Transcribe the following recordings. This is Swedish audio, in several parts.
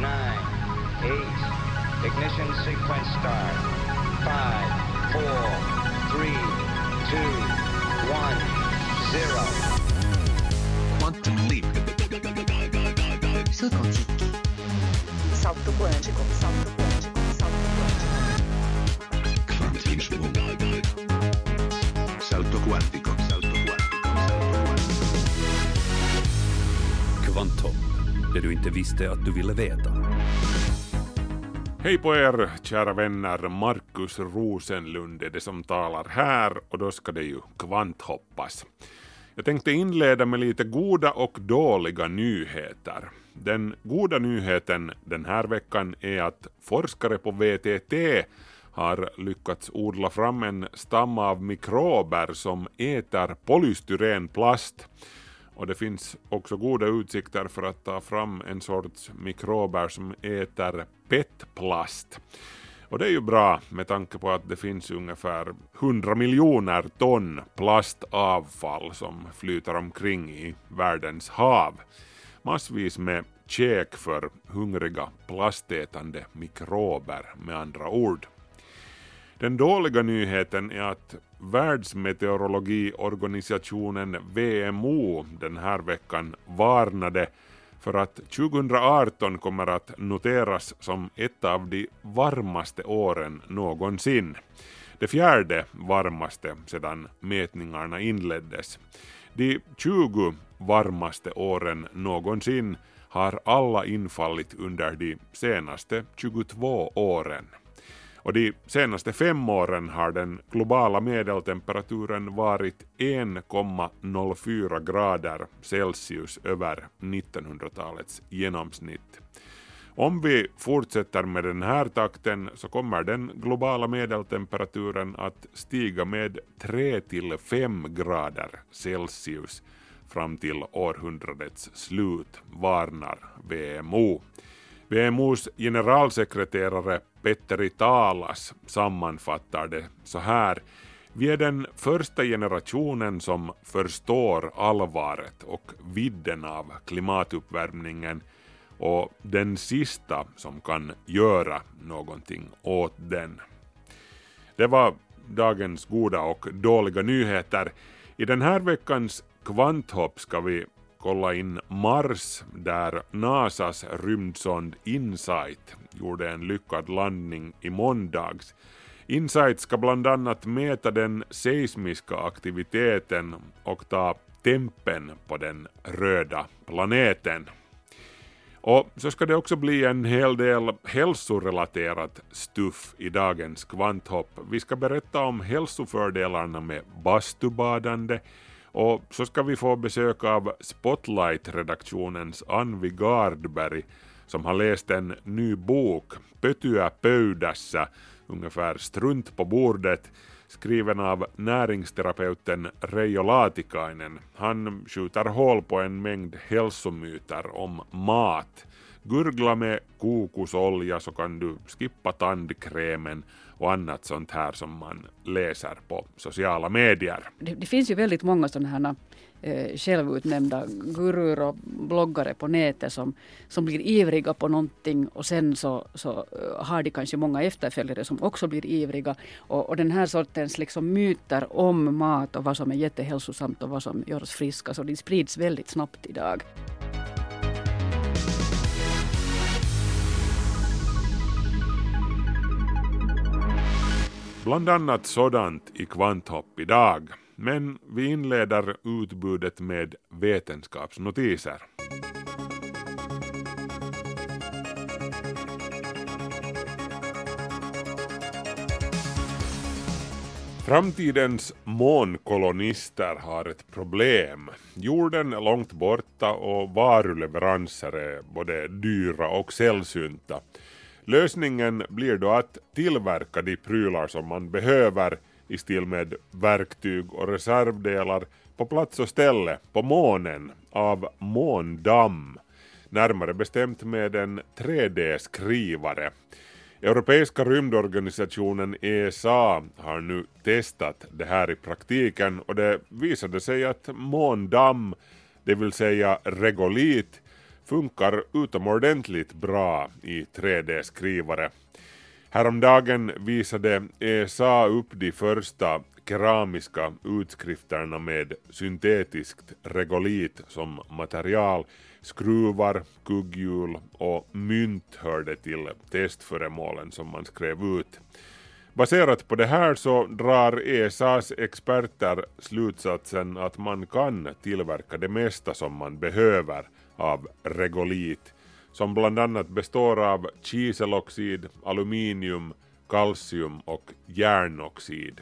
nine, eight. Ignition sequence start. Five, four, three, two, one, zero. Quantum leap. Salto quântico, salto quântico, salto quântico. Salto. Salto quantico. Salto quantico. Kvanthopp, det du inte visste att du ville veta. Hej på er, kära vänner. Markus Rosenlund är det som talar här och då ska det ju kvanthoppas. Jag tänkte inleda med lite goda och dåliga nyheter. Den goda nyheten den här veckan är att forskare på VTT har lyckats odla fram en stam av mikrober som äter polystyrenplast. Och det finns också goda utsikter för att ta fram en sorts mikrober som äter PET-plast. Och det är ju bra med tanke på att det finns ungefär 100 miljoner ton plastavfall som flyter omkring i världens hav. Massvis med käk för hungriga plastätande mikrober med andra ord. Den dåliga nyheten är att Världsmeteorologiorganisationen VMO den här veckan varnade för att 2018 kommer att noteras som ett av de varmaste åren någonsin. Det fjärde varmaste sedan mätningarna inleddes. De 20 varmaste åren någonsin har alla infallit under de senaste 22 åren. Och de senaste fem åren har den globala medeltemperaturen varit 1,04 grader Celsius över 1900-talets genomsnitt. Om vi fortsätter med den här takten så kommer den globala medeltemperaturen att stiga med 3 till 5 grader Celsius fram till århundradets slut, varnar WMO. WMOs generalsekreterare Petteri Talas sammanfattar det så här. Vi är den första generationen som förstår allvaret och vidden av klimatuppvärmningen och den sista som kan göra någonting åt den. Det var dagens goda och dåliga nyheter. I den här veckans kvanthopp ska vi kolla in Mars där NASAs rymdsond InSight gjorde en lyckad landning i måndags. InSight ska bland annat mäta den seismiska aktiviteten och ta tempen på den röda planeten. Och så ska det också bli en hel del hälsorelaterat stuff i dagens kvanthopp. Vi ska berätta om hälsofördelarna med bastubadande och så ska vi få besök av Spotlight-redaktionens Anvi Gardberg som har läst en ny bok, Pötyä pöydässä, ungefär strunt på bordet, skriven av näringsterapeuten Reijo Laatikainen. Han skjuter hål på en mängd hälsomyter om mat. Gurgla med kokosolja så kan du skippa tandkrämen och annat sånt här som man läser på sociala medier. Det, det finns ju väldigt många sådana här eh, självutnämnda guruer och bloggare på nätet som, som blir ivriga på någonting och sen så, så eh, har de kanske många efterföljare som också blir ivriga. Och, och den här sortens liksom myter om mat och vad som är jättehälsosamt och vad som gör oss friska, så de sprids väldigt snabbt idag. Bland annat sådant i Kvanthopp idag. Men vi inleder utbudet med vetenskapsnotiser. Framtidens månkolonister har ett problem. Jorden är långt borta och varuleveranser är både dyra och sällsynta. Lösningen blir då att tillverka de prylar som man behöver i stil med verktyg och reservdelar på plats och ställe på månen av måndamm, närmare bestämt med en 3D-skrivare. Europeiska rymdorganisationen ESA har nu testat det här i praktiken och det visade sig att måndamm, det vill säga regolit, funkar utomordentligt bra i 3D-skrivare. Häromdagen visade ESA upp de första keramiska utskrifterna med syntetiskt regolit som material. Skruvar, kugghjul och mynt hörde till testföremålen som man skrev ut. Baserat på det här så drar ESAs experter slutsatsen att man kan tillverka det mesta som man behöver av regolit, som bland annat består av kiseloxid, aluminium, kalcium och järnoxid.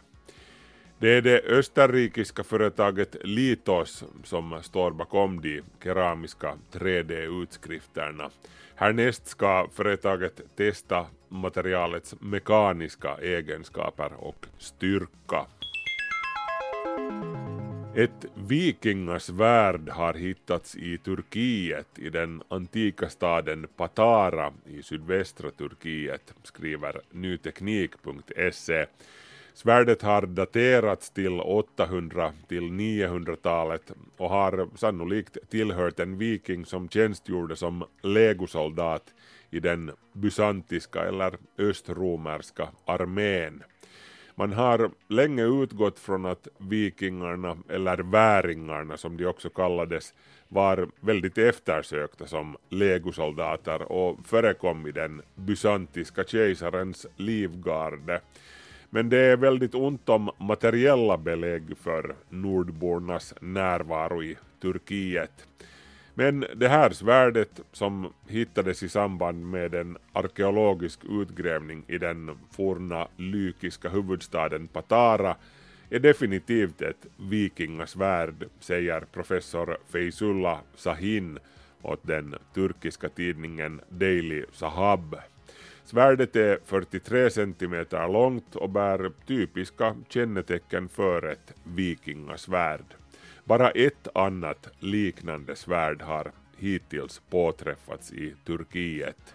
Det är det österrikiska företaget Litos som står bakom de keramiska 3D-utskrifterna. Härnäst ska företaget testa materialets mekaniska egenskaper och styrka. Ett vikingasvärd har hittats i Turkiet i den antika staden Patara i sydvästra Turkiet, skriver nyteknik.se. Svärdet har daterats till 800 till 900-talet och har sannolikt tillhört en viking som tjänstgjorde som legosoldat i den bysantiska eller östromerska armén. Man har länge utgått från att vikingarna, eller väringarna som de också kallades, var väldigt eftersökta som legosoldater och förekom i den bysantiska kejsarens livgarde. Men det är väldigt ont om materiella belägg för nordbornas närvaro i Turkiet. Men det här svärdet som hittades i samband med en arkeologisk utgrävning i den forna lykiska huvudstaden Patara är definitivt ett vikingasvärd, säger professor Feysullah Sahin åt den turkiska tidningen Daily Sahab. Svärdet är 43 centimeter långt och bär typiska kännetecken för ett vikingasvärd. Bara ett annat liknande svärd har hittills påträffats i Turkiet.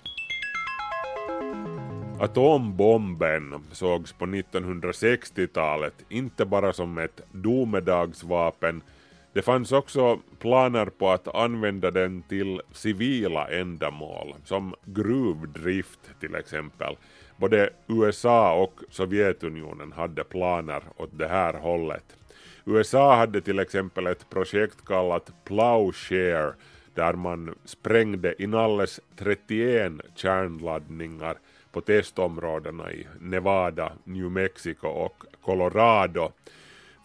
Atombomben sågs på 1960-talet inte bara som ett domedagsvapen det fanns också planer på att använda den till civila ändamål, som gruvdrift till exempel. Både USA och Sovjetunionen hade planer åt det här hållet. USA hade till exempel ett projekt kallat Plowshare där man sprängde inalles 31 kärnladdningar på testområdena i Nevada, New Mexico och Colorado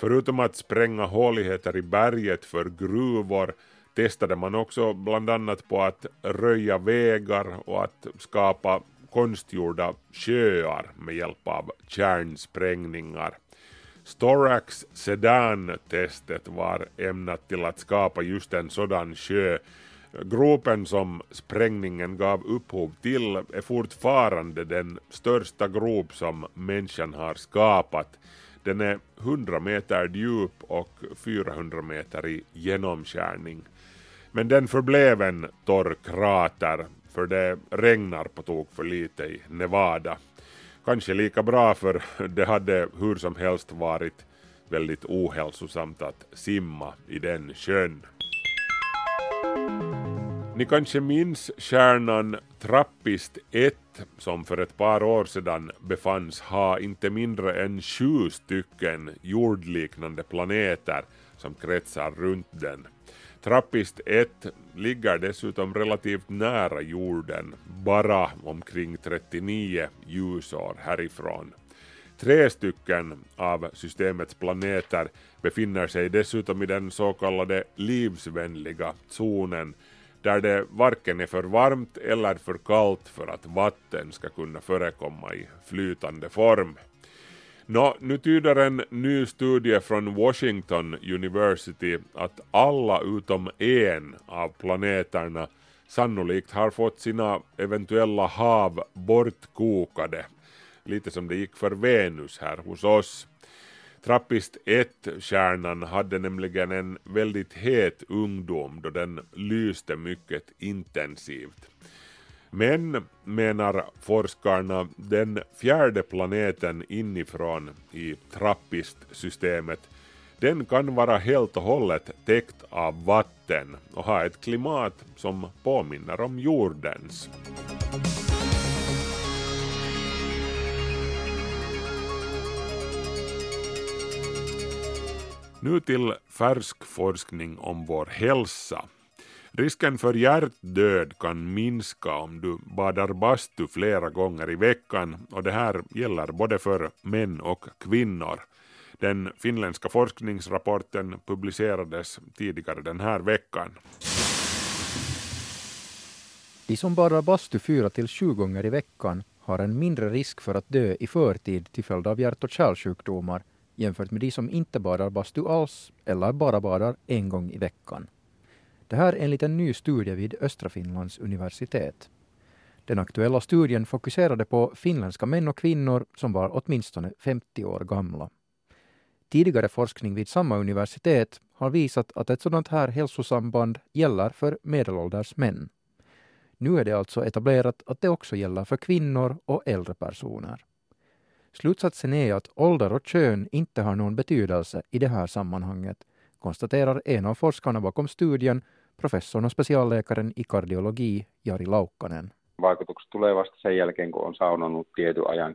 Förutom att spränga håligheter i berget för gruvor testade man också bland annat på att röja vägar och att skapa konstgjorda sjöar med hjälp av kärnsprängningar. Storax Sedan-testet var ämnat till att skapa just en sådan sjö. Gropen som sprängningen gav upphov till är fortfarande den största grop som människan har skapat. Den är 100 meter djup och 400 meter i genomskärning. Men den förblev en torr krater för det regnar på tok för lite i Nevada. Kanske lika bra för det hade hur som helst varit väldigt ohälsosamt att simma i den sjön. Ni kanske minns stjärnan Trappist 1 som för ett par år sedan befanns ha inte mindre än sju stycken jordliknande planeter som kretsar runt den. Trappist 1 ligger dessutom relativt nära jorden, bara omkring 39 ljusår härifrån. Tre stycken av systemets planeter befinner sig dessutom i den så kallade livsvänliga zonen där det varken är för varmt eller för kallt för att vatten ska kunna förekomma i flytande form. Nå, nu tyder en ny studie från Washington University att alla utom en av planeterna sannolikt har fått sina eventuella hav bortkokade, lite som det gick för Venus här hos oss. Trappist 1-stjärnan hade nämligen en väldigt het ungdom då den lyste mycket intensivt. Men, menar forskarna, den fjärde planeten inifrån i Trappist-systemet Den kan vara helt och hållet täckt av vatten och ha ett klimat som påminner om jordens. Nu till färsk forskning om vår hälsa. Risken för hjärtdöd kan minska om du badar bastu flera gånger i veckan och det här gäller både för män och kvinnor. Den finländska forskningsrapporten publicerades tidigare den här veckan. De som badar bastu fyra till sju gånger i veckan har en mindre risk för att dö i förtid till följd av hjärt och kärlsjukdomar jämfört med de som inte badar bastu alls eller bara badar en gång i veckan. Det här enligt en ny studie vid Östra Finlands universitet. Den aktuella studien fokuserade på finländska män och kvinnor som var åtminstone 50 år gamla. Tidigare forskning vid samma universitet har visat att ett sådant här hälsosamband gäller för medelålders män. Nu är det alltså etablerat att det också gäller för kvinnor och äldre personer. Slutsatsen är att ålder och kön inte har någon betydelse i det här sammanhanget, konstaterar en av forskarna bakom studien, professorn och specialläkaren i kardiologi Jari Laukkanen. Vaikutukset tulee vasta sen jälkeen, kun on saunonut tietyn ajan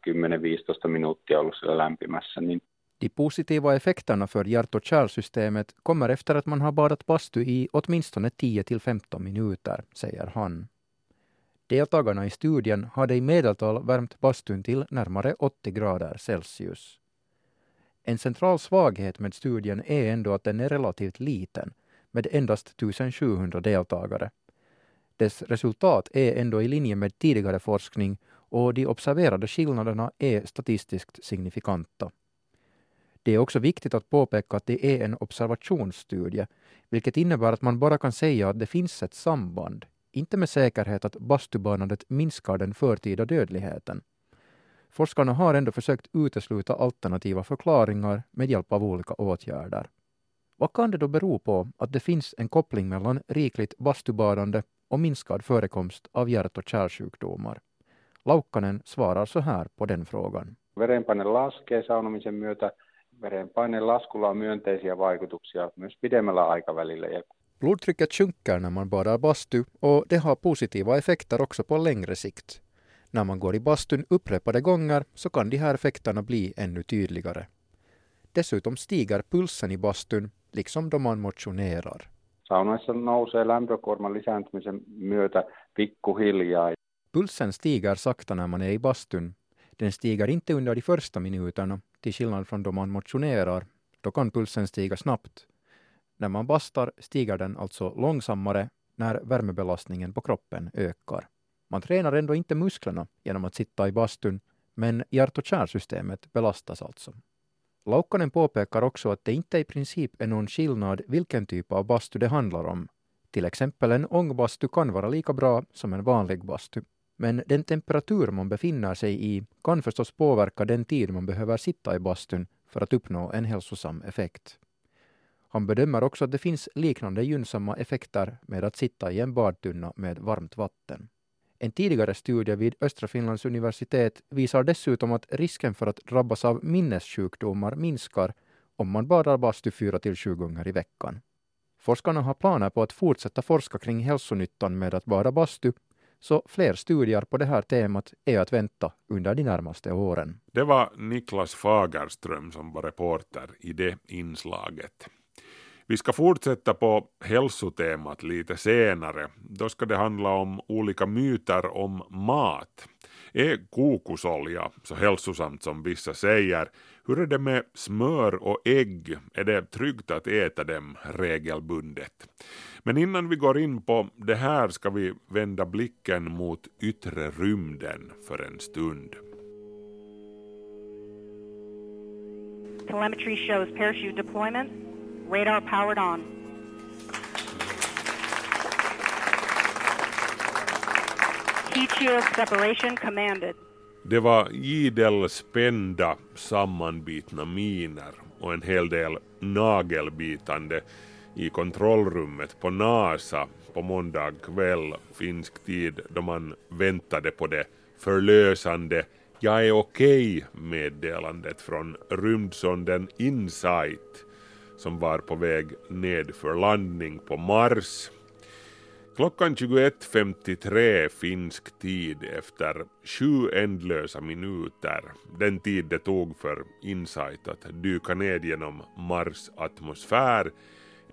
10-15 minuuttia ollut siellä lämpimässä, niin De positiva effekterna för hjärt och kärlsystemet kommer efter att man har badat bastu i åtminstone 10 till 15 minuter, säger han. Deltagarna i studien hade i medeltal värmt bastun till närmare 80 grader Celsius. En central svaghet med studien är ändå att den är relativt liten, med endast 1700 deltagare. Dess resultat är ändå i linje med tidigare forskning och de observerade skillnaderna är statistiskt signifikanta. Det är också viktigt att påpeka att det är en observationsstudie, vilket innebär att man bara kan säga att det finns ett samband, inte med säkerhet att bastubanandet minskar den förtida dödligheten. Forskarna har ändå försökt utesluta alternativa förklaringar med hjälp av olika åtgärder. Vad kan det då bero på att det finns en koppling mellan rikligt bastubadande och minskad förekomst av hjärt och kärlsjukdomar? Laukkanen svarar så här på den frågan. verenpaine laskee saunomisen myötä. Verenpaineen laskulla on myönteisiä vaikutuksia myös pidemmällä aikavälillä. Blodtrycket sjunker när man badar bastu och det har positiva effekter också på längre sikt. När man går i bastun upprepade gånger så kan de här effekterna bli ännu tydligare. Dessutom stiger pulsen i bastun, liksom då man motionerar. saunoissa nousee lämpökuorman lisääntymisen myötä pikkuhiljaa. Pulsen stiger sakta när man är i bastun. Den stiger inte under de första minuterna, till skillnad från då man motionerar. Då kan pulsen stiga snabbt. När man bastar stiger den alltså långsammare när värmebelastningen på kroppen ökar. Man tränar ändå inte musklerna genom att sitta i bastun, men hjärt och kärlsystemet belastas alltså. Laukkanen påpekar också att det inte i princip är någon skillnad vilken typ av bastu det handlar om. Till exempel en ångbastu kan vara lika bra som en vanlig bastu. Men den temperatur man befinner sig i kan förstås påverka den tid man behöver sitta i bastun för att uppnå en hälsosam effekt. Han bedömer också att det finns liknande gynnsamma effekter med att sitta i en badtunna med varmt vatten. En tidigare studie vid Östra Finlands universitet visar dessutom att risken för att drabbas av minnessjukdomar minskar om man badar bastu fyra till sju gånger i veckan. Forskarna har planer på att fortsätta forska kring hälsonyttan med att bada bastu, så fler studier på det här temat är att vänta under de närmaste åren. Det var Niklas Fagerström som var reporter i det inslaget. Vi ska fortsätta på hälsotemat lite senare. Då ska det handla om olika myter om mat. Är kokosolja så hälsosamt som vissa säger? Hur är det med smör och ägg? Är det tryggt att äta dem regelbundet? Men innan vi går in på det här ska vi vända blicken mot yttre rymden för en stund. Telemetry shows parachute deployment. Radar powered on. Heat shield separation commanded. Det var idel spända, sammanbitna miner och en hel del nagelbitande i kontrollrummet på NASA på måndag kväll finsk tid då man väntade på det förlösande ”Jag är okej” meddelandet från rymdsonden Insight som var på väg ned för landning på Mars. Klockan 21.53 finsk tid efter sju ändlösa minuter, den tid det tog för Insight att dyka ned genom Mars atmosfär,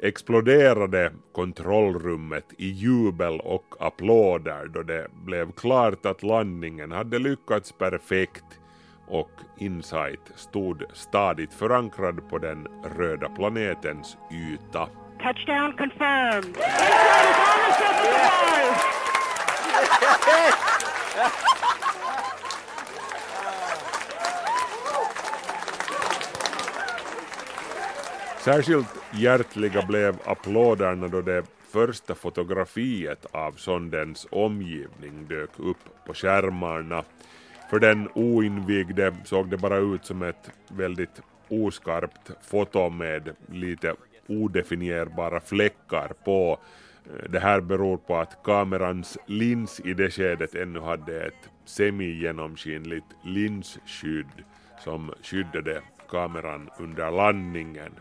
exploderade kontrollrummet i jubel och applåder då det blev klart att landningen hade lyckats perfekt och Insight stod stadigt förankrad på den röda planetens yta. Touchdown confirmed. Särskilt hjärtliga blev applåderna då det första fotografiet av sondens omgivning dök upp på skärmarna. För den oinvigde såg det bara ut som ett väldigt oskarpt foto med lite odefinierbara fläckar på. Det här beror på att kamerans lins i det skedet ännu hade ett semi-genomskinligt linsskydd som skyddade kameran under landningen.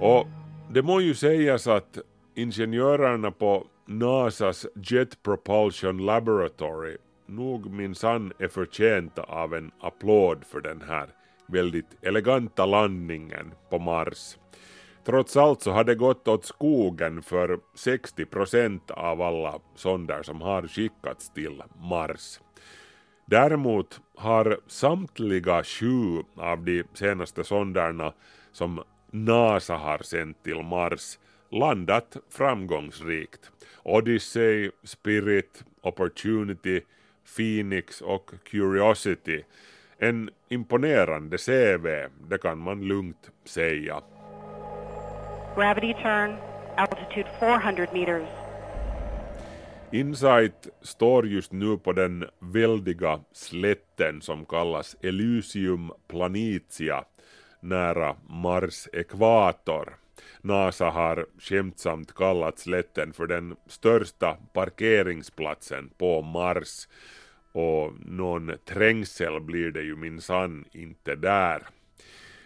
Och det må ju sägas att ingenjörerna på NASAs Jet Propulsion Laboratory nog minsann är förtjänta av en applåd för den här väldigt eleganta landningen på Mars. Trots allt så har det gått åt skogen för 60 procent av alla sonder som har skickats till Mars. Däremot har samtliga sju av de senaste sonderna som NASA har sänt till Mars landat framgångsrikt. Odyssey, Spirit, Opportunity, Phoenix och Curiosity. En imponerande CV, det kan man lugnt säga. Gravity turn, altitude 400 meters. Insight står just nu på den väldiga slätten som kallas Elysium Planitia nära Mars ekvator. NASA har skämtsamt kallat slätten för den största parkeringsplatsen på Mars och någon trängsel blir det ju minsann inte där.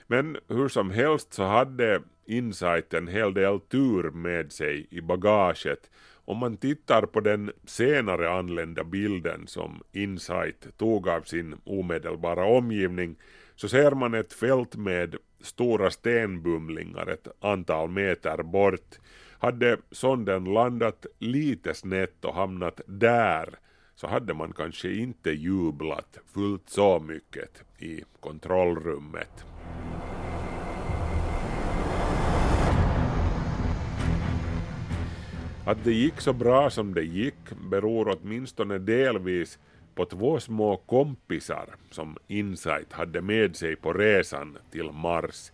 Men hur som helst så hade Insight en hel del tur med sig i bagaget. Om man tittar på den senare anlända bilden som Insight tog av sin omedelbara omgivning så ser man ett fält med stora stenbumlingar ett antal meter bort. Hade sonden landat lite snett och hamnat där så hade man kanske inte jublat fullt så mycket i kontrollrummet. Att det gick så bra som det gick beror åtminstone delvis på två små kompisar som Insight hade med sig på resan till Mars.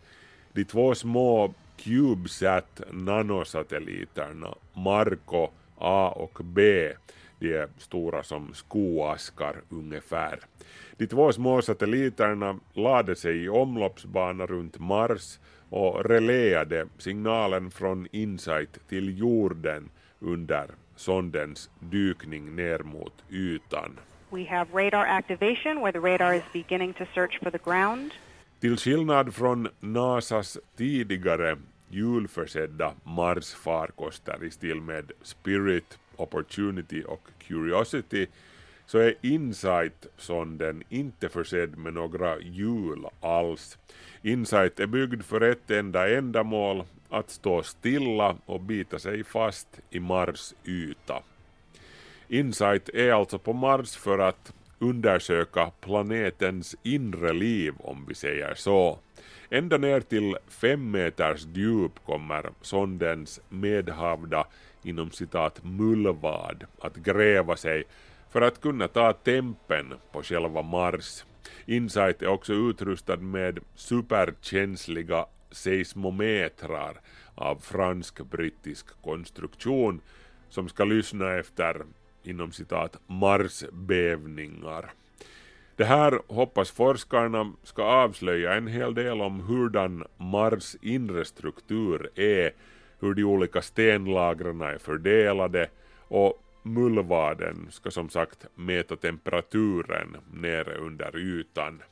De två små CubeSat nanosatelliterna Marco A och B, de är stora som skoaskar ungefär. De två små satelliterna lade sig i omloppsbana runt Mars och reläade signalen från Insight till jorden under sondens dykning ner mot ytan. We have radar activation where the radar is beginning to search for the ground. Till skillnad från NASAs tidigare julförsedda Mars-farkoster i stil med Spirit, Opportunity och Curiosity så är Insight-sonden inte försedd med några hjul alls. Insight är byggd för ett enda ändamål, att stå stilla och bita sig fast i Mars yta. Insight är alltså på Mars för att undersöka planetens inre liv om vi säger så. Ända ner till fem meters djup kommer sondens medhavda inom citat mullvad att gräva sig för att kunna ta tempen på själva Mars. Insight är också utrustad med superkänsliga seismometrar av fransk-brittisk konstruktion som ska lyssna efter inom citat marsbävningar. Det här hoppas forskarna ska avslöja en hel del om hurdan Mars inre struktur är, hur de olika stenlagren är fördelade och mullvaden ska som sagt mäta temperaturen nere under ytan.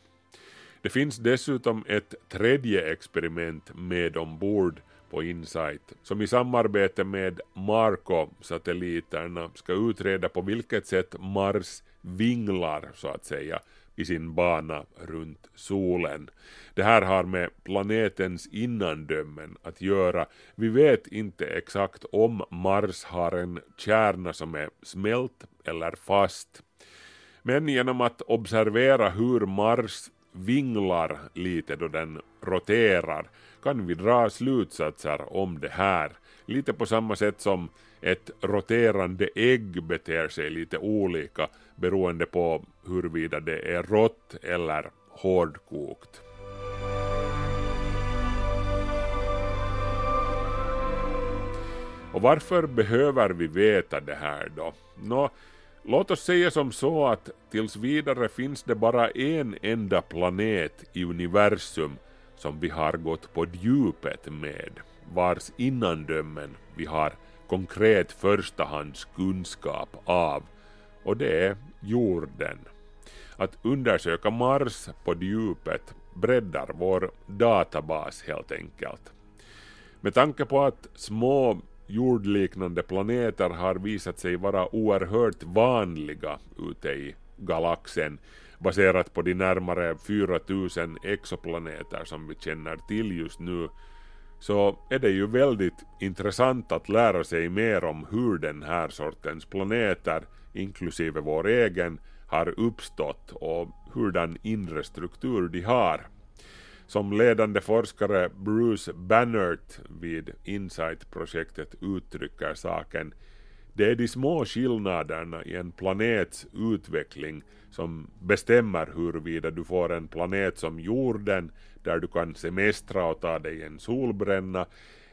Det finns dessutom ett tredje experiment med ombord på Insight som i samarbete med Marco-satelliterna ska utreda på vilket sätt Mars vinglar så att säga i sin bana runt solen. Det här har med planetens innandömen att göra. Vi vet inte exakt om Mars har en kärna som är smält eller fast. Men genom att observera hur Mars vinglar lite då den roterar kan vi dra slutsatser om det här. Lite på samma sätt som ett roterande ägg beter sig lite olika beroende på huruvida det är rått eller hårdkokt. Och varför behöver vi veta det här då? Nå, låt oss säga som så att tills vidare finns det bara en enda planet i universum som vi har gått på djupet med, vars innandömen vi har konkret förstahandskunskap av, och det är jorden. Att undersöka Mars på djupet breddar vår databas helt enkelt. Med tanke på att små jordliknande planeter har visat sig vara oerhört vanliga ute i galaxen baserat på de närmare 4000 exoplaneter som vi känner till just nu så är det ju väldigt intressant att lära sig mer om hur den här sortens planeter, inklusive vår egen, har uppstått och hurdan inre struktur de har. Som ledande forskare Bruce Bannert vid Insight-projektet uttrycker saken det är de små skillnaderna i en planets utveckling som bestämmer huruvida du får en planet som jorden där du kan semestra och ta dig en solbränna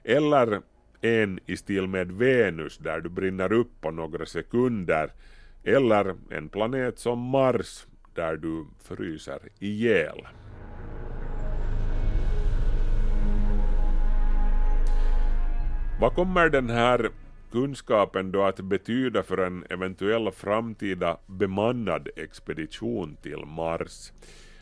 eller en i stil med Venus där du brinner upp på några sekunder eller en planet som Mars där du fryser ihjäl. Vad kommer den här kunskapen då att betyda för en eventuell framtida bemannad expedition till Mars?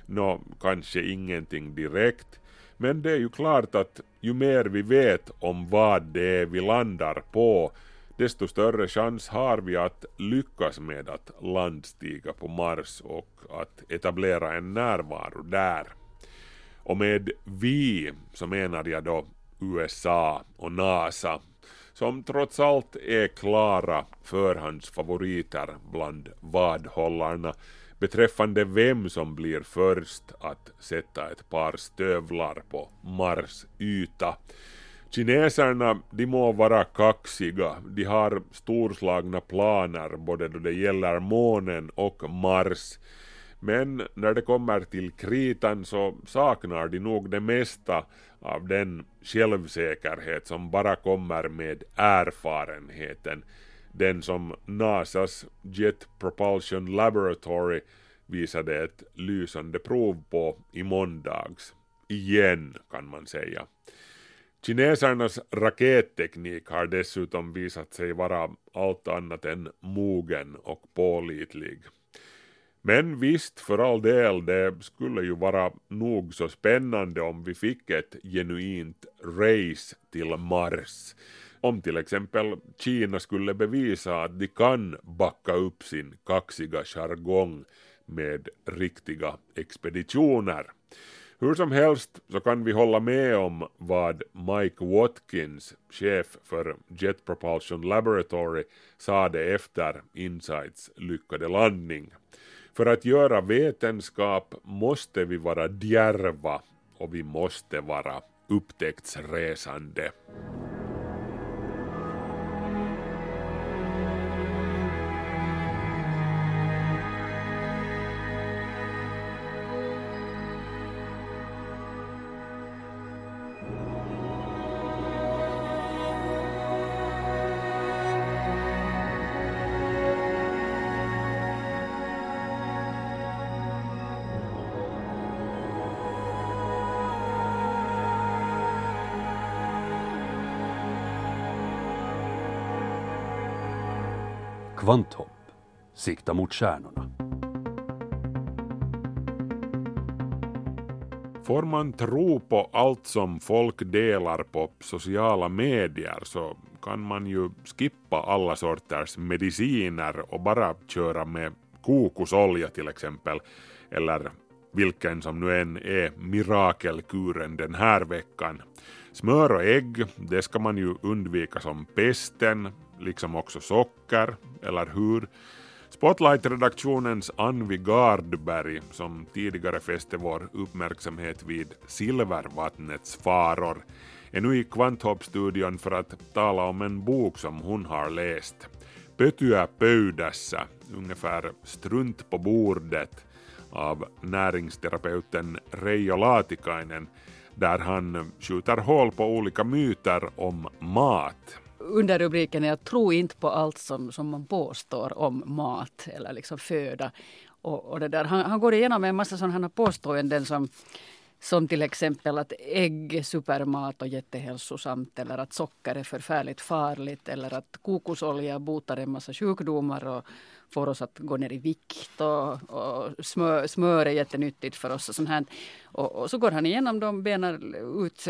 Nå, kanske ingenting direkt, men det är ju klart att ju mer vi vet om vad det är vi landar på, desto större chans har vi att lyckas med att landstiga på Mars och att etablera en närvaro där. Och med vi så menar jag då USA och NASA som trots allt är klara förhandsfavoriter bland vadhållarna beträffande vem som blir först att sätta ett par stövlar på Mars yta. Kineserna, de må vara kaxiga, de har storslagna planer både då det gäller månen och Mars. Men när det kommer till kritan så saknar de nog det mesta av den självsäkerhet som bara kommer med erfarenheten. Den som NASAs Jet Propulsion Laboratory visade ett lysande prov på i måndags. Igen kan man säga. Kinesernas raketteknik har dessutom visat sig vara allt annat än mogen och pålitlig. Men visst, för all del, det skulle ju vara nog så spännande om vi fick ett genuint race till Mars. Om till exempel Kina skulle bevisa att de kan backa upp sin kaxiga jargong med riktiga expeditioner. Hur som helst så kan vi hålla med om vad Mike Watkins, chef för Jet Propulsion Laboratory, sade efter Insights lyckade landning. För att göra vetenskap måste vi vara djärva och vi måste vara upptäcktsresande. Kvanthopp. Sikta mot stjärnorna. Får man tro på allt som folk delar på sociala medier så kan man ju skippa alla sorters mediciner och bara köra med kokosolja till exempel, eller vilken som nu än är mirakelkuren den här veckan. Smör och ägg, det ska man ju undvika som pesten, liksom också socker, eller hur? Spotlight-redaktionens Anvi Gardberg, som tidigare fäste vår uppmärksamhet vid silvervattnets faror, är nu i Kvanthopp-studion för att tala om en bok som hon har läst. Pötyä pöydässä, ungefär strunt på bordet, av näringsterapeuten Reijo Laatikainen, där han skjuter hål på olika myter om mat. Under rubriken är att tro inte på allt som, som man påstår om mat eller liksom föda. Och, och det där. Han, han går igenom en massa sådana påståenden som som till exempel att ägg är supermat och jättehälsosamt eller att socker är förfärligt farligt eller att kokosolja botar en massa sjukdomar och får oss att gå ner i vikt och, och smör, smör är jättenyttigt för oss. Och, sånt här. Och, och så går han igenom dem, benar ut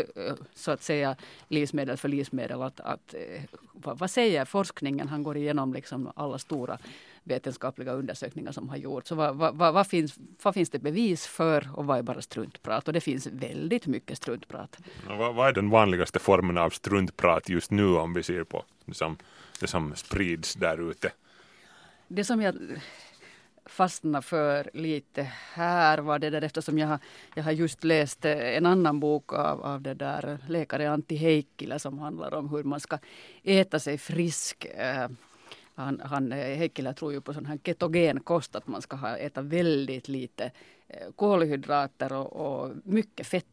så att säga livsmedel för livsmedel. Att, att, eh, vad, vad säger forskningen? Han går igenom liksom alla stora vetenskapliga undersökningar som har gjorts. Vad, vad, vad, finns, vad finns det bevis för och vad är bara struntprat? Och det finns väldigt mycket struntprat. Vad, vad är den vanligaste formen av struntprat just nu om vi ser på det som, det som sprids där ute? Det som jag fastnade för lite här var det där eftersom jag har, jag har just läst en annan bok av, av det där läkare Antti Heikkilä som handlar om hur man ska äta sig frisk. Eh, han, han, eh, Heikkilä tror ju på sån här ketogen kost, att man ska ha, äta väldigt lite eh, kolhydrater och, och mycket fett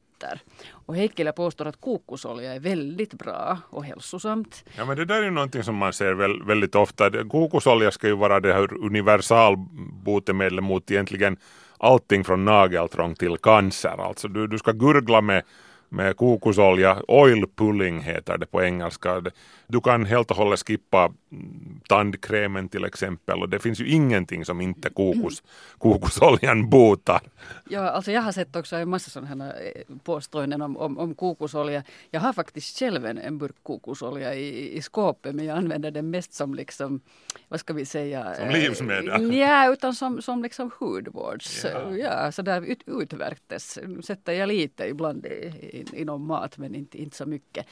och Heikkilä påstår att kokosolja är väldigt bra och hälsosamt. Ja men det där är ju någonting som man ser väl, väldigt ofta. Kokosolja ska ju vara det här universalbotemedlet mot egentligen allting från nageltrång till cancer. Alltså du, du ska gurgla med med kokosolja. Oil pulling heter det på engelska. Du kan helt och hållet skippa tandkrämen till exempel och det finns ju ingenting som inte kokos, kokosoljan botar. Ja, alltså jag har sett också en massa sådana eh, påståenden om, om, om kokosolja. Jag har faktiskt själv en, en burk kokosolja i, i skåpet men jag använder den mest som liksom, vad ska vi säga? Som livsmedel? Ja, utan som, som liksom hudvårds, ja, ja så där ut, utvärtes sätter jag lite ibland i, inom mat men inte, inte så mycket.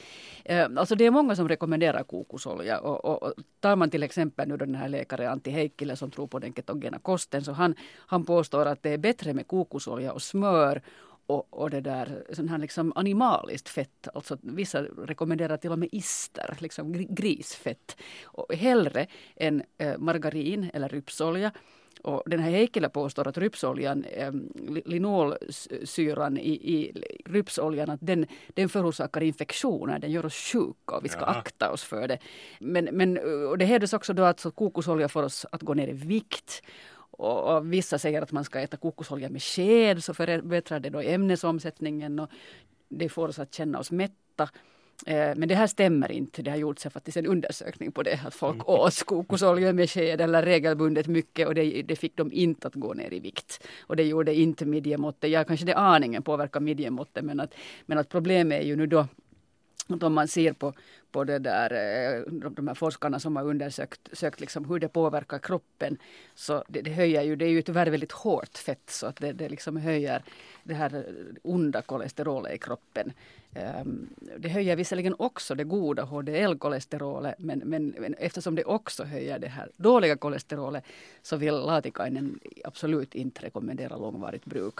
Eh, alltså det är många som rekommenderar kokosolja och, och, och tar man till exempel nu den här läkaren Antti Heikkilä som tror på den ketogena kosten så han, han påstår att det är bättre med kokosolja och smör och, och det där sån här liksom animaliskt fett. Alltså vissa rekommenderar till och med ister, liksom grisfett. Och hellre än eh, margarin eller rypsolja. Och den här Heikkilä påstår att rypsoljan, eh, linolsyran i, i rypsoljan, att den, den förorsakar infektioner, den gör oss sjuka och vi ska Jaha. akta oss för det. Men, men och det hävdas också då att kokosolja får oss att gå ner i vikt. Och, och, vissa säger att man ska äta kokosolja med sked så förbättrar det då ämnesomsättningen och det får oss att känna oss mätta. Eh, men det här stämmer inte. Det har gjorts faktiskt en undersökning på det. Att folk mm. åt kokosolja med sked eller regelbundet mycket och det, det, fick de inte att gå ner i vikt. Och det gjorde inte midjemåttet. Ja, kanske det aningen påverkar midjemåttet men att, men att problemet är ju nu då om man ser på, på det där, eh, de här forskarna som har undersökt sökt liksom hur det påverkar kroppen. Så det, det, höjer ju, det är ju tyvärr väldigt hårt fett så att det, det liksom höjer det här onda kolesterolet i kroppen. Um, det höjer visserligen också det goda HDL-kolesterolet men, men, men, eftersom det också höjer det här dåliga kolesterolet så vill Latikainen absolut inte rekommendera långvarigt bruk.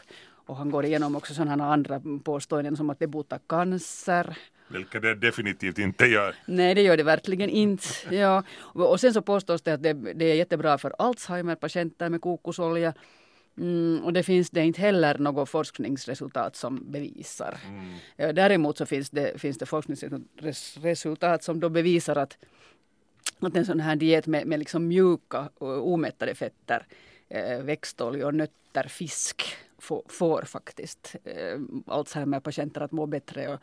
Och han går igenom också sådana andra påståenden som att det botar cancer vilket det definitivt inte gör. Nej, det gör det verkligen inte. Ja. Och sen så påstås det att det, det är jättebra för Alzheimer-patienter med kokosolja. Mm, och det finns det inte heller något forskningsresultat som bevisar. Mm. Däremot så finns det, finns det forskningsresultat som då bevisar att, att en sån här diet med, med liksom mjuka och omättade fetter, eh, växtoljor, nötter, fisk får, får faktiskt eh, Alzheimer-patienter att må bättre och,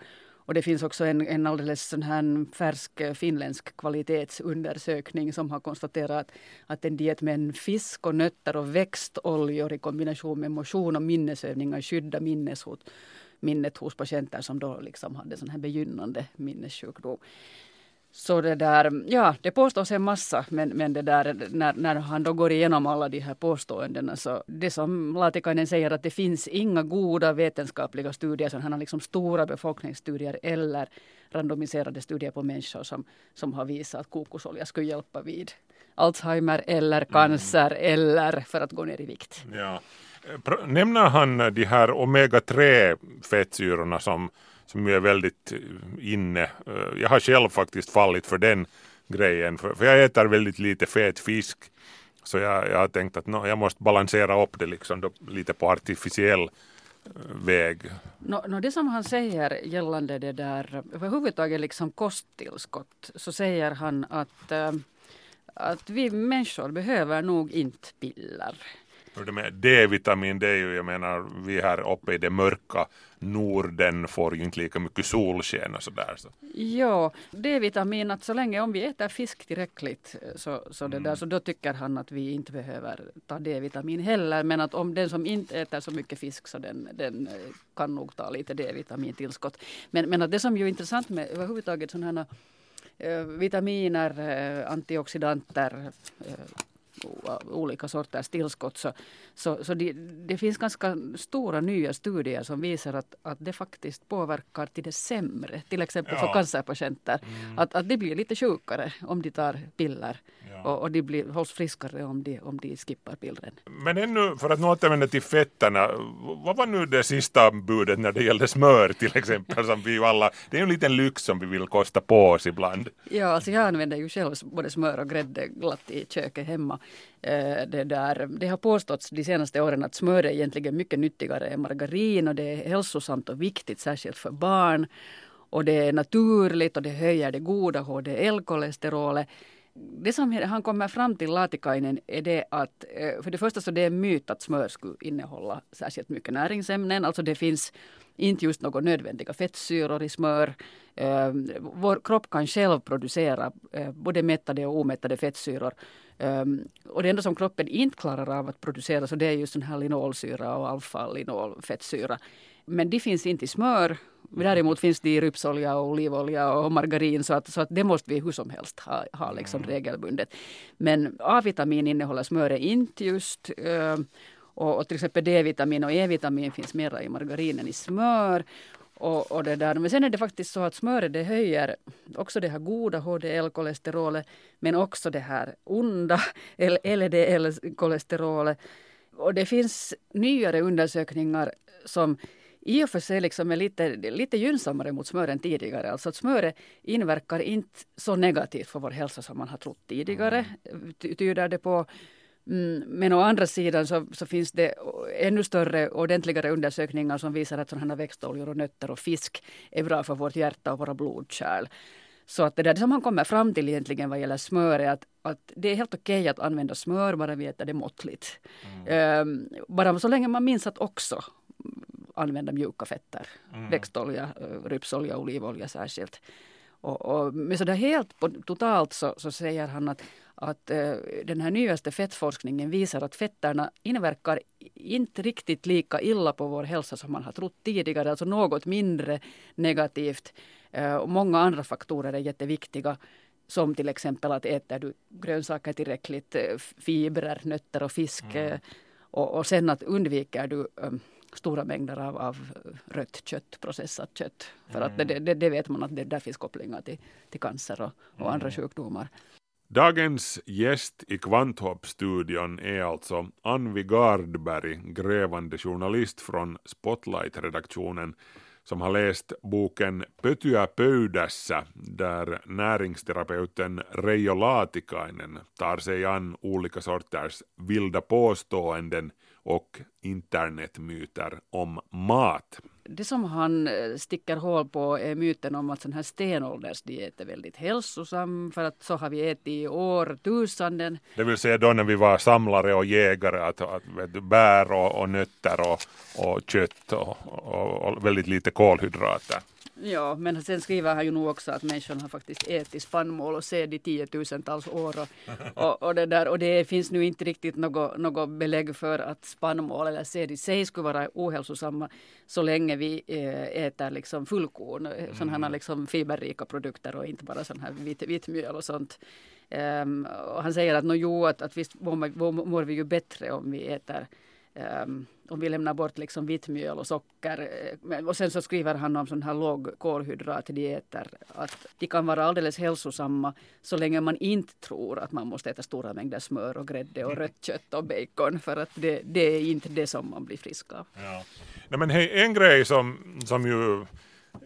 och det finns också en, en alldeles sån här färsk eh, finländsk kvalitetsundersökning som har konstaterat att, en diet med en fisk och nötter och växtoljor i kombination med motion och minnesövningar skyddar minneshot minnet hos patienter som då liksom hade sån här begynnande minnessjukdom. Så det där, ja det påstås en massa men, men det där när, när han då går igenom alla de här påståendena så det som Laatikainen säger att det finns inga goda vetenskapliga studier, sådana här liksom stora befolkningsstudier eller randomiserade studier på människor som, som har visat att kokosolja skulle hjälpa vid Alzheimer eller cancer mm. eller för att gå ner i vikt. Ja. Nämner han de här omega-3 fettsyrorna som som är väldigt eh, inne. Eh, jag har själv faktiskt fallit för den grejen, för, för jag äter väldigt lite fet fisk. Så jag, jag har tänkt att no, jag måste balansera upp det liksom då, lite på artificiell eh, väg. No, no, det som han säger gällande det där överhuvudtaget liksom kosttillskott så säger han att, äh, att vi människor behöver nog inte piller. D-vitamin det är ju, jag menar, vi här uppe i det mörka Norden får ju inte lika mycket solsken och sådär. Så. Ja, D-vitamin, att så länge om vi äter fisk tillräckligt så, så, det där, mm. så då tycker han att vi inte behöver ta D-vitamin heller. Men att om den som inte äter så mycket fisk så den, den eh, kan nog ta lite D-vitamintillskott. Men, men att det som ju är intressant med överhuvudtaget sådana här vitaminer, eh, antioxidanter, eh, olika sorters tillskott så, så, så det, det, finns ganska stora nya studier som visar att, att det faktiskt påverkar till det sämre. Till exempel ja. för cancerpatienter. Mm. Att, att de blir lite sjukare om de tar piller ja. och, och de blir, hålls friskare om de, om de skippar pillren. Men ännu för att återvända till fetterna. Vad var nu det sista budet när det gällde smör till exempel? Som vi alla, det är en liten lyx som vi vill kosta på oss ibland. Ja, alltså jag använder ju själv både smör och grädde glatt i köket hemma. Eh, det, där, det har påståtts de senaste åren att smör är egentligen mycket nyttigare än margarin och det är hälsosamt och viktigt särskilt för barn. Och det är naturligt och det höjer det goda HDL-kolesterolet. Det som han kommer fram till, Latikainen, är det att eh, för det första så det är en myt att smör skulle innehålla särskilt mycket näringsämnen. Alltså det finns inte just några nödvändiga fettsyror i smör. Eh, vår kropp kan själv producera både mättade och omättade fettsyror Um, och det enda som kroppen inte klarar av att producera så det är just den här linolsyra och alfa-linolfettsyra. Men det finns inte i smör. Däremot finns det i rypsolja och olivolja och margarin så att, så att det måste vi hur som helst ha, ha liksom mm. regelbundet. Men A-vitamin innehåller smöret inte just. Uh, och, och till exempel D-vitamin och E-vitamin finns mera i margarin än i smör. Och, och det där. Men sen är det faktiskt så att smöret det höjer också det här goda HDL-kolesterolet men också det här onda LDL-kolesterolet. Och det finns nyare undersökningar som i och för sig liksom är lite, lite gynnsammare mot smör än tidigare. Alltså att smöret inverkar inte så negativt för vår hälsa som man har trott tidigare. Mm. Tyder det på Mm, men å andra sidan så, så, finns det ännu större ordentligare undersökningar som visar att sådana växtoljor och nötter och fisk är bra för vårt hjärta och våra blodkärl. Så att det där som han kommer fram till egentligen vad gäller smör är att, att det är helt okej att använda smör bara vi äter det måttligt. Mm. Um, bara så länge man minns att också använda mjuka fetter. Mm. Växtolja, rypsolja, olivolja särskilt. Och, och, men så där helt på, totalt så, så säger han att att eh, den här nyaste fettforskningen visar att fetterna inverkar inte riktigt lika illa på vår hälsa som man har trott tidigare. Alltså något mindre negativt. Eh, och många andra faktorer är jätteviktiga. Som till exempel att äter du grönsaker tillräckligt, eh, fibrer, nötter och fisk. Mm. Och, och, sen att undviker du stora mängder av, av rött kött, processat kött. För mm. att det, det, det, vet man att det, där finns kopplingar till, till cancer och, och mm. andra sjukdomar. Dagens gäst i Kvanthopp-studion är alltså Anvi Gardberg, grävande journalist från Spotlight-redaktionen som har läst boken Pötyä pöydässä där näringsterapeuten Reijo Laatikainen tar sig an olika sorters vilda påståenden och internetmyter om mat. Det som han eh, sticker hål på är myten om att sån här stenåldersdiet är väldigt hälsosam för att så har vi ätit i årtusenden. Det vill säga då när vi var samlare och jägare att, att vet bär och, och nötter och, och kött och, och, och väldigt lite kolhydrater. Ja, men sen skriver han ju nog också att människan har faktiskt ätit spannmål och säd i tiotusentals år. Och, och, och, det, där, och det finns nu inte riktigt något, något belägg för att spannmål eller säd i sig skulle vara ohälsosamma så länge vi eh, äter liksom fullkorn, mm. sådana här liksom fiberrika produkter och inte bara sån här vit, vitmjöl och sånt. Um, och han säger att, no, jo, att, att visst mår, mår vi ju bättre om vi äter um, om vi lämnar bort liksom vitt mjöl och socker. Eh, och sen så skriver han om sån här låg kolhydratdieter. Att de kan vara alldeles hälsosamma så länge man inte tror att man måste äta stora mängder smör och grädde och rött kött och bacon. För att det, det är inte det som man blir frisk av. Ja. Nej, men hej, en grej som, som ju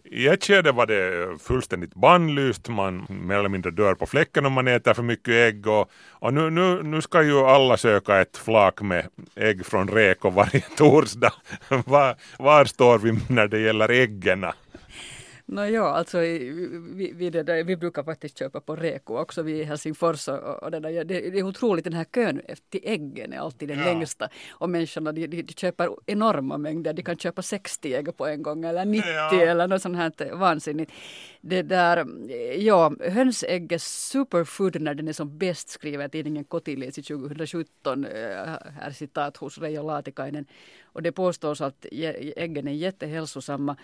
i ett skede var det fullständigt bannlyst, man mer eller mindre dör på fläcken om man äter för mycket ägg och, och nu, nu, nu ska ju alla söka ett flak med ägg från räkor varje torsdag. var, var står vi när det gäller äggen? No, ja, alltså vi, vi, där, vi brukar faktiskt köpa på Reko också vi i Helsingfors och, och det, där, det, det, är otroligt den här kön till äggen är alltid den ja. längsta och människorna de, de, de, köper enorma mängder, de kan köpa 60 ägg på en gång eller 90 ja. eller något sånt här vansinnigt. Det där, ja, hönsägg är superfood när den är som bäst skriver tidningen Kotilis i 2017, här citat hos Reijo Laatikainen och det påstås att äggen är jättehälsosamma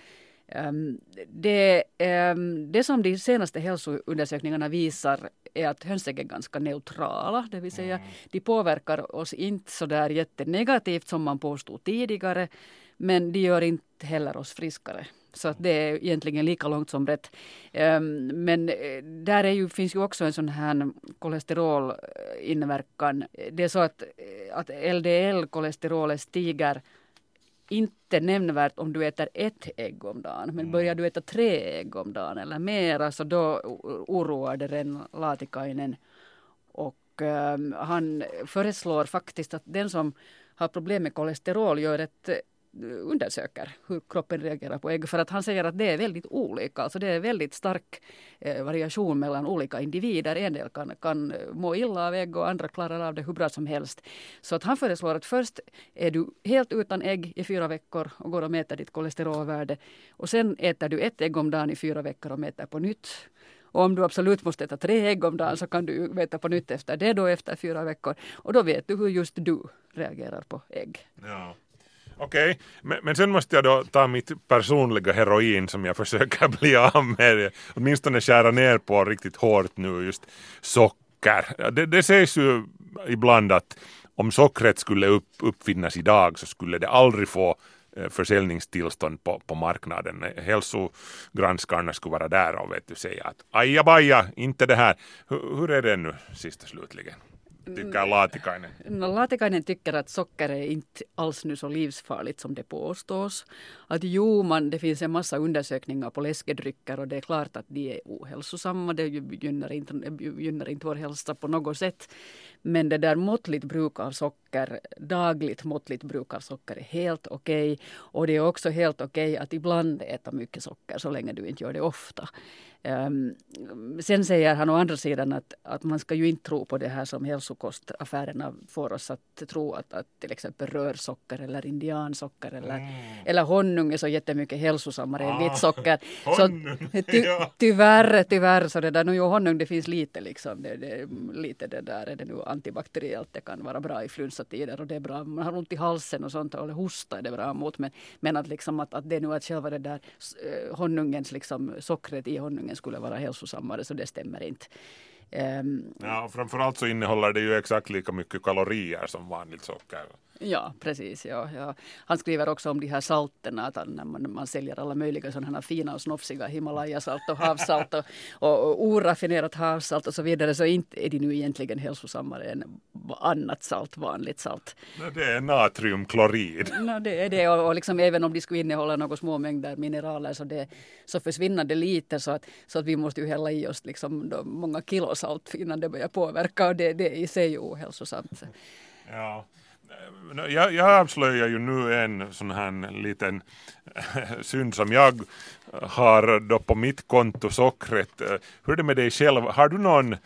det, ehm, det som de senaste hälsoundersökningarna visar är att hönsägg är ganska neutrala, det vill säga mm. de påverkar oss inte så där jättenegativt som man påstod tidigare, men de gör inte heller oss friskare. Så att det är egentligen lika långt som rätt. Um, men eh, där är ju, finns ju också en sån här kolesterolinverkan. Det är så att, att LDL-kolesterolet stiger inte nämnvärt om du äter ett ägg om dagen. Men mm. börjar du äta tre ägg om dagen eller mera så då oroar det Ren Laatikainen. Och um, han föreslår faktiskt att den som har problem med kolesterol gör ett undersöker hur kroppen reagerar på ägg. För att han säger att det är väldigt olika. Alltså det är väldigt stark eh, variation mellan olika individer. En del kan, kan eh, må illa av ägg och andra klarar av det hur bra som helst. Så att han föreslår att först är du helt utan ägg i fyra veckor och går och mäter ditt kolesterolvärde. Och sen äter du ett ägg om dagen i fyra veckor och mäter på nytt. Och om du absolut måste äta tre ägg om dagen så kan du mäta på nytt efter det då efter fyra veckor. Och då vet du hur just du reagerar på ägg. Ja. Okej, okay. men, men sen måste jag då ta mitt personliga heroin som jag försöker bli av med. Åtminstone skära ner på riktigt hårt nu, just socker. Det, det sägs ju ibland att om sockret skulle upp, uppfinnas idag så skulle det aldrig få eh, försäljningstillstånd på, på marknaden. Hälsogranskarna skulle vara där och vet du, säga att ajabaja, inte det här. H hur är det nu sist och slutligen? Tycker Laatikainen? No, Laatikainen tycker att socker är inte alls nu så livsfarligt som det påstås. Att jo, man, det finns en massa undersökningar på läskedrycker och det är klart att de är ohälsosamma. Det gynnar inte, gynnar inte vår hälsa på något sätt. Men det där måttligt bruk av socker, dagligt måttligt bruk av socker är helt okej. Okay. Och det är också helt okej okay att ibland äta mycket socker så länge du inte gör det ofta. Um, sen säger han å andra sidan att, att man ska ju inte tro på det här som hälsokostaffärerna får oss att tro att, att till exempel rörsocker eller indiansocker eller, mm. eller honung är så jättemycket hälsosammare ah, än vitt socker. Så ty, tyvärr, tyvärr så det där, nu honung det finns lite liksom, det, det, lite det där är det nu antibakteriellt, det kan vara bra i flunsatider och det är bra, man har ont i halsen och sånt eller hosta är det bra mot men, men att liksom att, att det är nu att själva det där eh, honungens liksom sockret i honungen skulle vara hälsosammare så det stämmer inte. Um, ja, framförallt så innehåller det ju exakt lika mycket kalorier som vanligt socker. Ja, precis. Ja, ja. Han skriver också om de här salterna, att när man, man säljer alla möjliga sådana här och snofsiga Himalayasalt och havssalt och, och, och oraffinerat havssalt och så vidare, så inte är de nu egentligen hälsosammare än annat salt, vanligt salt. Det är natriumklorid. No, det är det, och, och liksom, även om de skulle innehålla några små mängder mineraler så, det, så försvinner det lite, så att, så att vi måste ju hälla i oss liksom många kilo salt innan det börjar påverka, och det, det är i sig ohälsosamt. Ja jag, jag avslöjar ju nu en sån här liten synd som jag har då på mitt konto sockret. Hur är det med dig själv? Har du någon,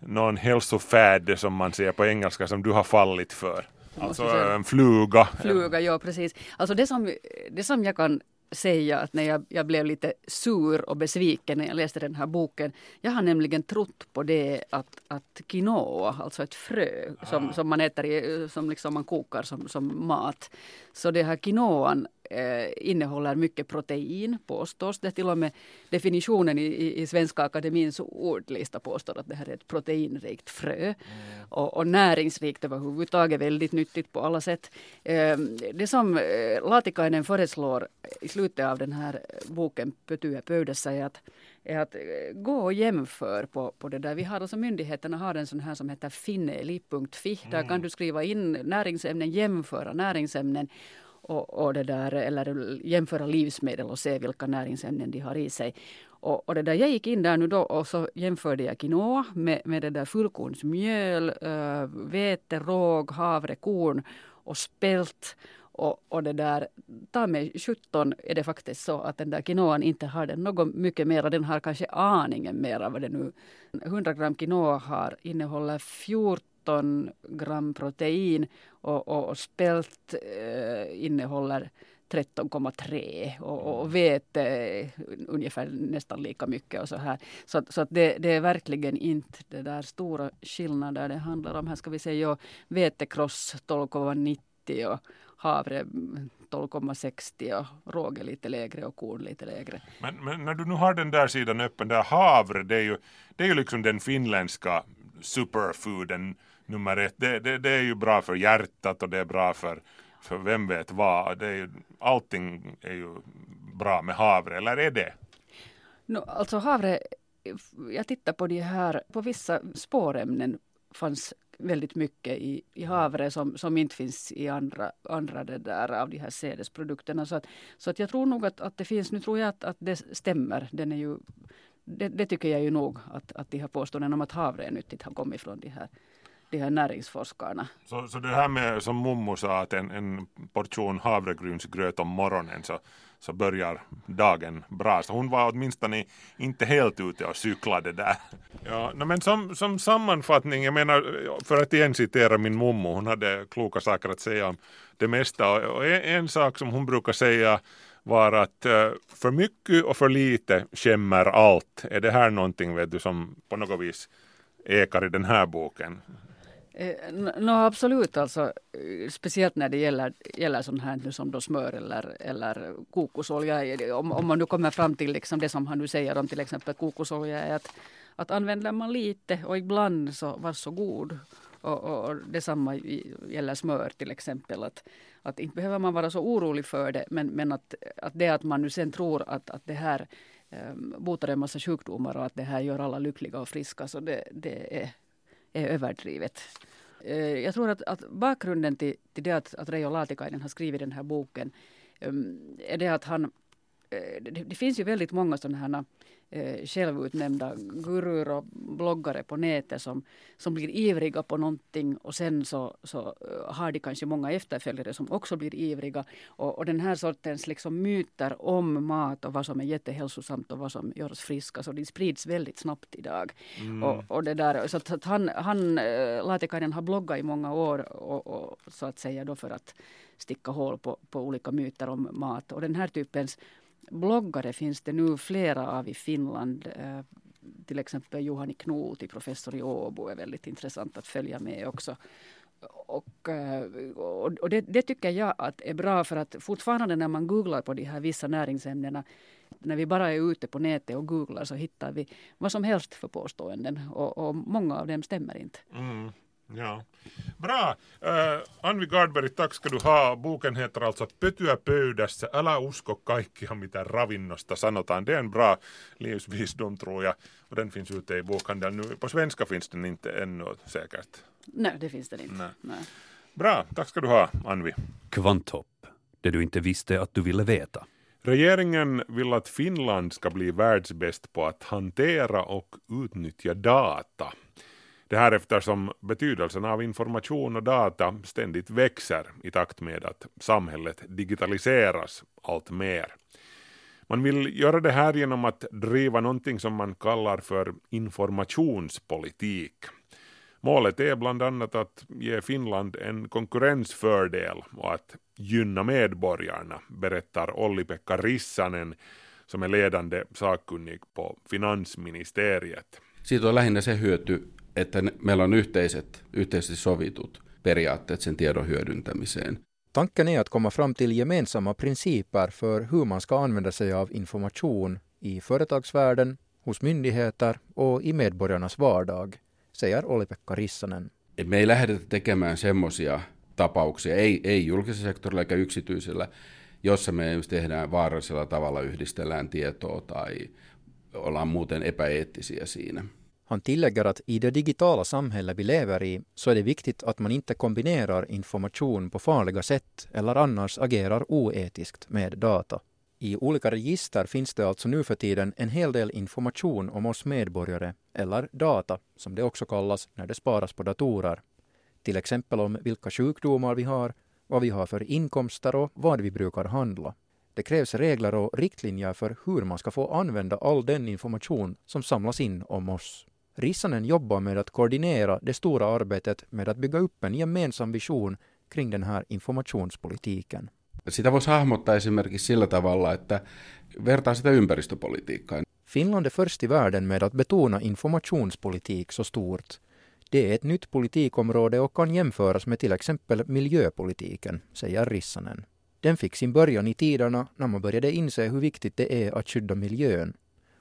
någon hälsofärd som man säger på engelska som du har fallit för? Alltså en fluga. Fluga, ja precis. Alltså det som, det som jag kan säga att när jag, jag blev lite sur och besviken när jag läste den här boken. Jag har nämligen trott på det att, att quinoa, alltså ett frö som, som man äter i, som liksom man kokar som, som mat. Så det här quinoan eh, innehåller mycket protein påstås det. Till och med definitionen i, i, Svenska Akademins ordlista påstår att det här är ett proteinrikt frö. Mm. Och, och näringsrikt överhuvudtaget, väldigt nyttigt på alla sätt. Eh, det som eh, Latikainen föreslår i slutet av den här boken Pötyä pöydässä är att, är att eh, gå och jämför på, på det där. Vi har alltså myndigheterna har en sån här som heter fineli.fi. Där kan du skriva in näringsämnen, jämföra näringsämnen och, och det där, eller jämföra livsmedel och se vilka näringsämnen de har i sig. Och, och det där, jag gick in där nu då och så jämförde jag quinoa med, med det där fullkornsmjöl, äh, vete, råg, havre, korn och spelt. Och, och det där, ta mig 17 är det faktiskt så att den där quinoan inte har den något mycket mer. Den har kanske aningen mer vad det nu 100 gram quinoa har, innehåller 14 15 gram protein och, och, och spält eh, innehåller 13,3 och, och vete eh, ungefär nästan lika mycket och så här. Så, så att det, det, är verkligen inte det där stora skillnader det handlar om. Här ska vi se, ja, vetekross 12,90 och havre 12,60 och råge lite lägre och korn lite lägre. Men, men, när du nu har den där sidan öppen, där havre, det är ju, det är ju liksom den finländska superfooden nummer ett. Det, det, det är ju bra för hjärtat och det är bra för, för vem vet vad. Det är ju, allting är ju bra med havre, eller är det? No, alltså havre, jag tittar på de här, på vissa spårämnen fanns väldigt mycket i, i havre som, som inte finns i andra, andra det där av de här sädesprodukterna. Så att, så att jag tror nog att, att det finns, nu tror jag att, att det stämmer. Den är ju, det, det tycker jag ju nog att, att de här påståendena om att havre är nyttigt har kommit från de här de här näringsforskarna. Så, så det här med som mommo sa att en, en portion havregrynsgröt om morgonen så, så börjar dagen bra. Så hon var åtminstone inte helt ute och cyklade där. Ja, men som, som sammanfattning, jag menar för att igen citera min mommo, hon hade kloka saker att säga om det mesta och en, en sak som hon brukar säga var att eh, för mycket och för lite skämmer allt. Är det här någonting vet du, som på något vis ekar i den här boken? Eh, no, absolut, alltså, eh, speciellt när det gäller, gäller sånt här som då smör eller, eller kokosolja. Eh, om, om man nu kommer fram till liksom det som han nu säger om till exempel kokosolja är att, att använder man lite och ibland så varsågod. Och, och, och detsamma gäller smör till exempel. Att, att inte behöver man vara så orolig för det men, men att, att det att man nu sen tror att, att det här um, botar en massa sjukdomar och att det här gör alla lyckliga och friska så det, det är, är överdrivet. Eh, jag tror att, att bakgrunden till, till det att, att Reijo Laatikainen har skrivit den här boken ehm, är det att han eh, det, det, finns ju väldigt många sådana här eh, självutnämnda gurur och bloggare på nätet som, som blir ivriga på någonting och sen så, så eh, har de kanske många efterföljare som också blir ivriga. Och, och den här sortens liksom myter om mat och vad som är jättehälsosamt och vad som gör oss friska, så de sprids väldigt snabbt idag. Mm. Och, och det där, så att han, han eh, Laatikainen har bloggat i många år och, och, så att säga då för att sticka hål på, på olika myter om mat. Och den här typens bloggare finns det nu flera av i Finland. Eh, till exempel Juhani Knut, professor i Åbo, är väldigt intressant att följa med också. Eh, och, och det, det, tycker jag att är bra för att fortfarande när man googlar på de här vissa näringsämnena när vi bara är ute på nätet och googlar så hittar vi vad som helst för påståenden och, och många av dem stämmer inte. Mm. Ja. Bra! Uh, Anvi Gardberg, tack ska du ha. Boken heter alltså Pötyä pöydässä. Älä usko kaikkia, mitä ravinnosta sanotaan. Det är en bra livsvisdom tror jag. Och den finns ute i bokhandeln nu. På svenska finns den inte ännu säkert. Nej, det finns den inte. Nej. Nej. Bra, tack ska du ha, Anvi. Kvanthopp, det du inte visste att du ville veta. Regeringen vill att Finland ska bli världsbäst på att hantera och utnyttja data. Det här eftersom betydelsen av information och data ständigt växer i takt med att samhället digitaliseras allt mer. Man vill göra det här genom att driva någonting som man kallar för informationspolitik. Målet är bland annat att ge Finland en konkurrensfördel och att gynna medborgarna, berättar Olli-Pekka Rissanen som är ledande sakkunnig på finansministeriet. Siitä on lähinnä se hyöty, että meillä on yhteiset, yhteisesti sovitut periaatteet sen tiedon hyödyntämiseen. Tanken är att komma fram till gemensamma principer för hur man ska använda sig av information i företagsvärlden, hos myndigheter och i medborgarnas vardag, säger Olli-Pekka Rissanen. Me ei lähdetä tekemään semmoisia tapauksia, ei, ei julkisella sektorilla eikä yksityisellä, jossa me just tehdään vaarallisella tavalla, yhdistellään tietoa tai ollaan muuten epäeettisiä siinä. Han tillägger att i det digitala samhälle vi lever i så är det viktigt att man inte kombinerar information på farliga sätt eller annars agerar oetiskt med data. I olika register finns det alltså nu för tiden en hel del information om oss medborgare, eller data som det också kallas när det sparas på datorer. Till exempel om vilka sjukdomar vi har, vad vi har för inkomster och vad vi brukar handla. Det krävs regler och riktlinjer för hur man ska få använda all den information som samlas in om oss. Rissanen jobbar med att koordinera det stora arbetet med att bygga upp en gemensam vision kring den här informationspolitiken. Sitä voisi hahmottaa esimerkiksi sillä tavalla, että vertaa sitä ympäristöpolitiikkaan. Finland är först i världen med att betona informationspolitik så stort. Det är ett nytt politikområde och kan jämföras med till exempel miljöpolitiken, säger Rissanen. Den fick sin början i tiderna när man började inse hur viktigt det är att skydda miljön.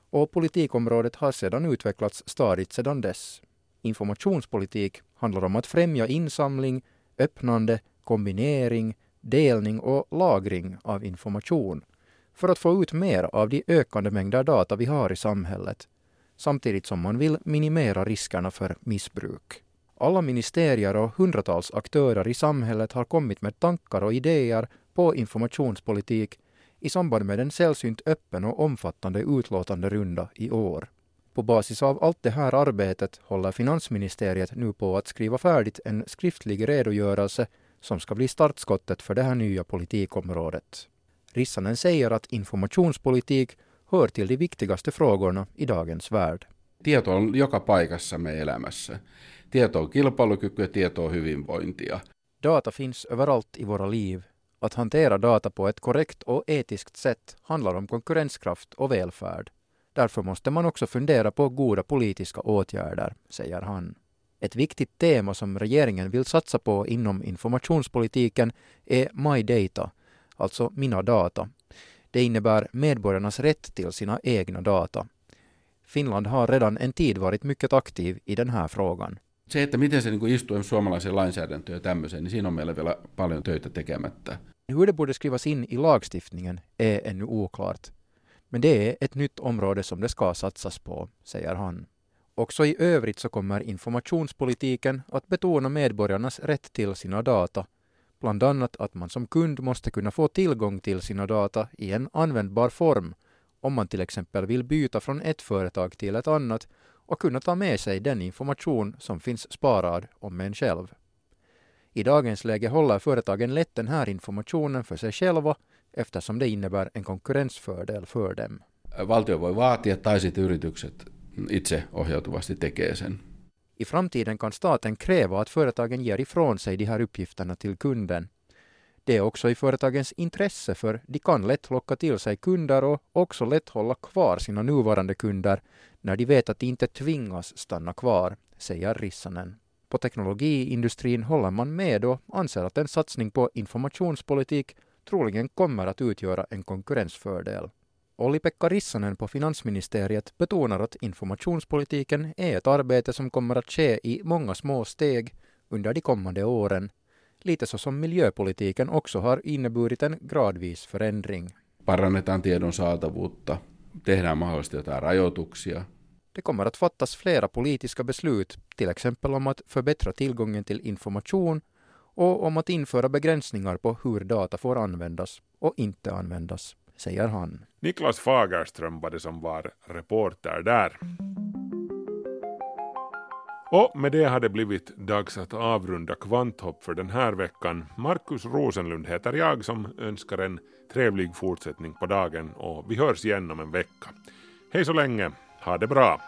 Och politikområdet har sedan utvecklats stadigt sedan dess. Informationspolitik handlar om att främja insamling, öppnande, kombinering, delning och lagring av information för att få ut mer av de ökande mängder data vi har i samhället, samtidigt som man vill minimera riskerna för missbruk. Alla ministerier och hundratals aktörer i samhället har kommit med tankar och idéer på informationspolitik i samband med en sällsynt öppen och omfattande utlåtande runda i år. På basis av allt det här arbetet håller finansministeriet nu på att skriva färdigt en skriftlig redogörelse som ska bli startskottet för det här nya politikområdet. Rissanen säger att informationspolitik hör till de viktigaste frågorna i dagens värld. Tieto on joka paikassa meidän elämässä. Tieto on kilpailukykyä, tieto on hyvinvointia. Data finns överallt i våra liv. Att hantera data på ett korrekt och etiskt sätt handlar om konkurrenskraft och välfärd. Därför måste man också fundera på goda politiska åtgärder, säger han. Ett viktigt tema som regeringen vill satsa på inom informationspolitiken är My Data, alltså Mina data. Det innebär medborgarnas rätt till sina egna data. Finland har redan en tid varit mycket aktiv i den här frågan. Se, että miten se niin istuu suomalaiseen lainsäädäntöön ja tämmöiseen, niin siinä on meillä vielä paljon töitä tekemättä. Hur det borde skrivas in i lagstiftningen är ännu oklart. Men det är ett nytt område som det ska satsas på, säger han. Också i övrigt så kommer informationspolitiken att betona medborgarnas rätt till sina data. Bland annat att man som kund måste kunna få tillgång till sina data i en användbar form om man till exempel vill byta från ett företag till ett annat och kunna ta med sig den information som finns sparad om en själv. I dagens läge håller företagen lätt den här informationen för sig själva eftersom det innebär en konkurrensfördel för dem. Valtio voi vaatia tai sitten yritykset itse ohjautuvasti tekee sen. I framtiden kan staten kräva att företagen ger ifrån sig de här uppgifterna till kunden. Det är också i företagens intresse för de kan lätt locka till sig kunder och också lätt hålla kvar sina nuvarande kunder när de vet att de inte tvingas stanna kvar, säger Rissanen. På teknologiindustrin håller man med och anser att en satsning på informationspolitik troligen kommer att utgöra en konkurrensfördel. Olli-Pekka Rissanen på finansministeriet betonar att informationspolitiken är ett arbete som kommer att ske i många små steg under de kommande åren, lite så som miljöpolitiken också har inneburit en gradvis förändring. Parannetaan tiedon saatavuutta, tehdään mahdollisesti jotain rajoituksia. Det kommer att fattas flera politiska beslut, till exempel om att förbättra tillgången till information och om att införa begränsningar på hur data får användas och inte användas, säger han. Niklas Fagerström var det som var reporter där. Och med det har det blivit dags att avrunda Kvanthopp för den här veckan. Markus Rosenlund heter jag som önskar en trevlig fortsättning på dagen och vi hörs igen om en vecka. Hej så länge, ha det bra!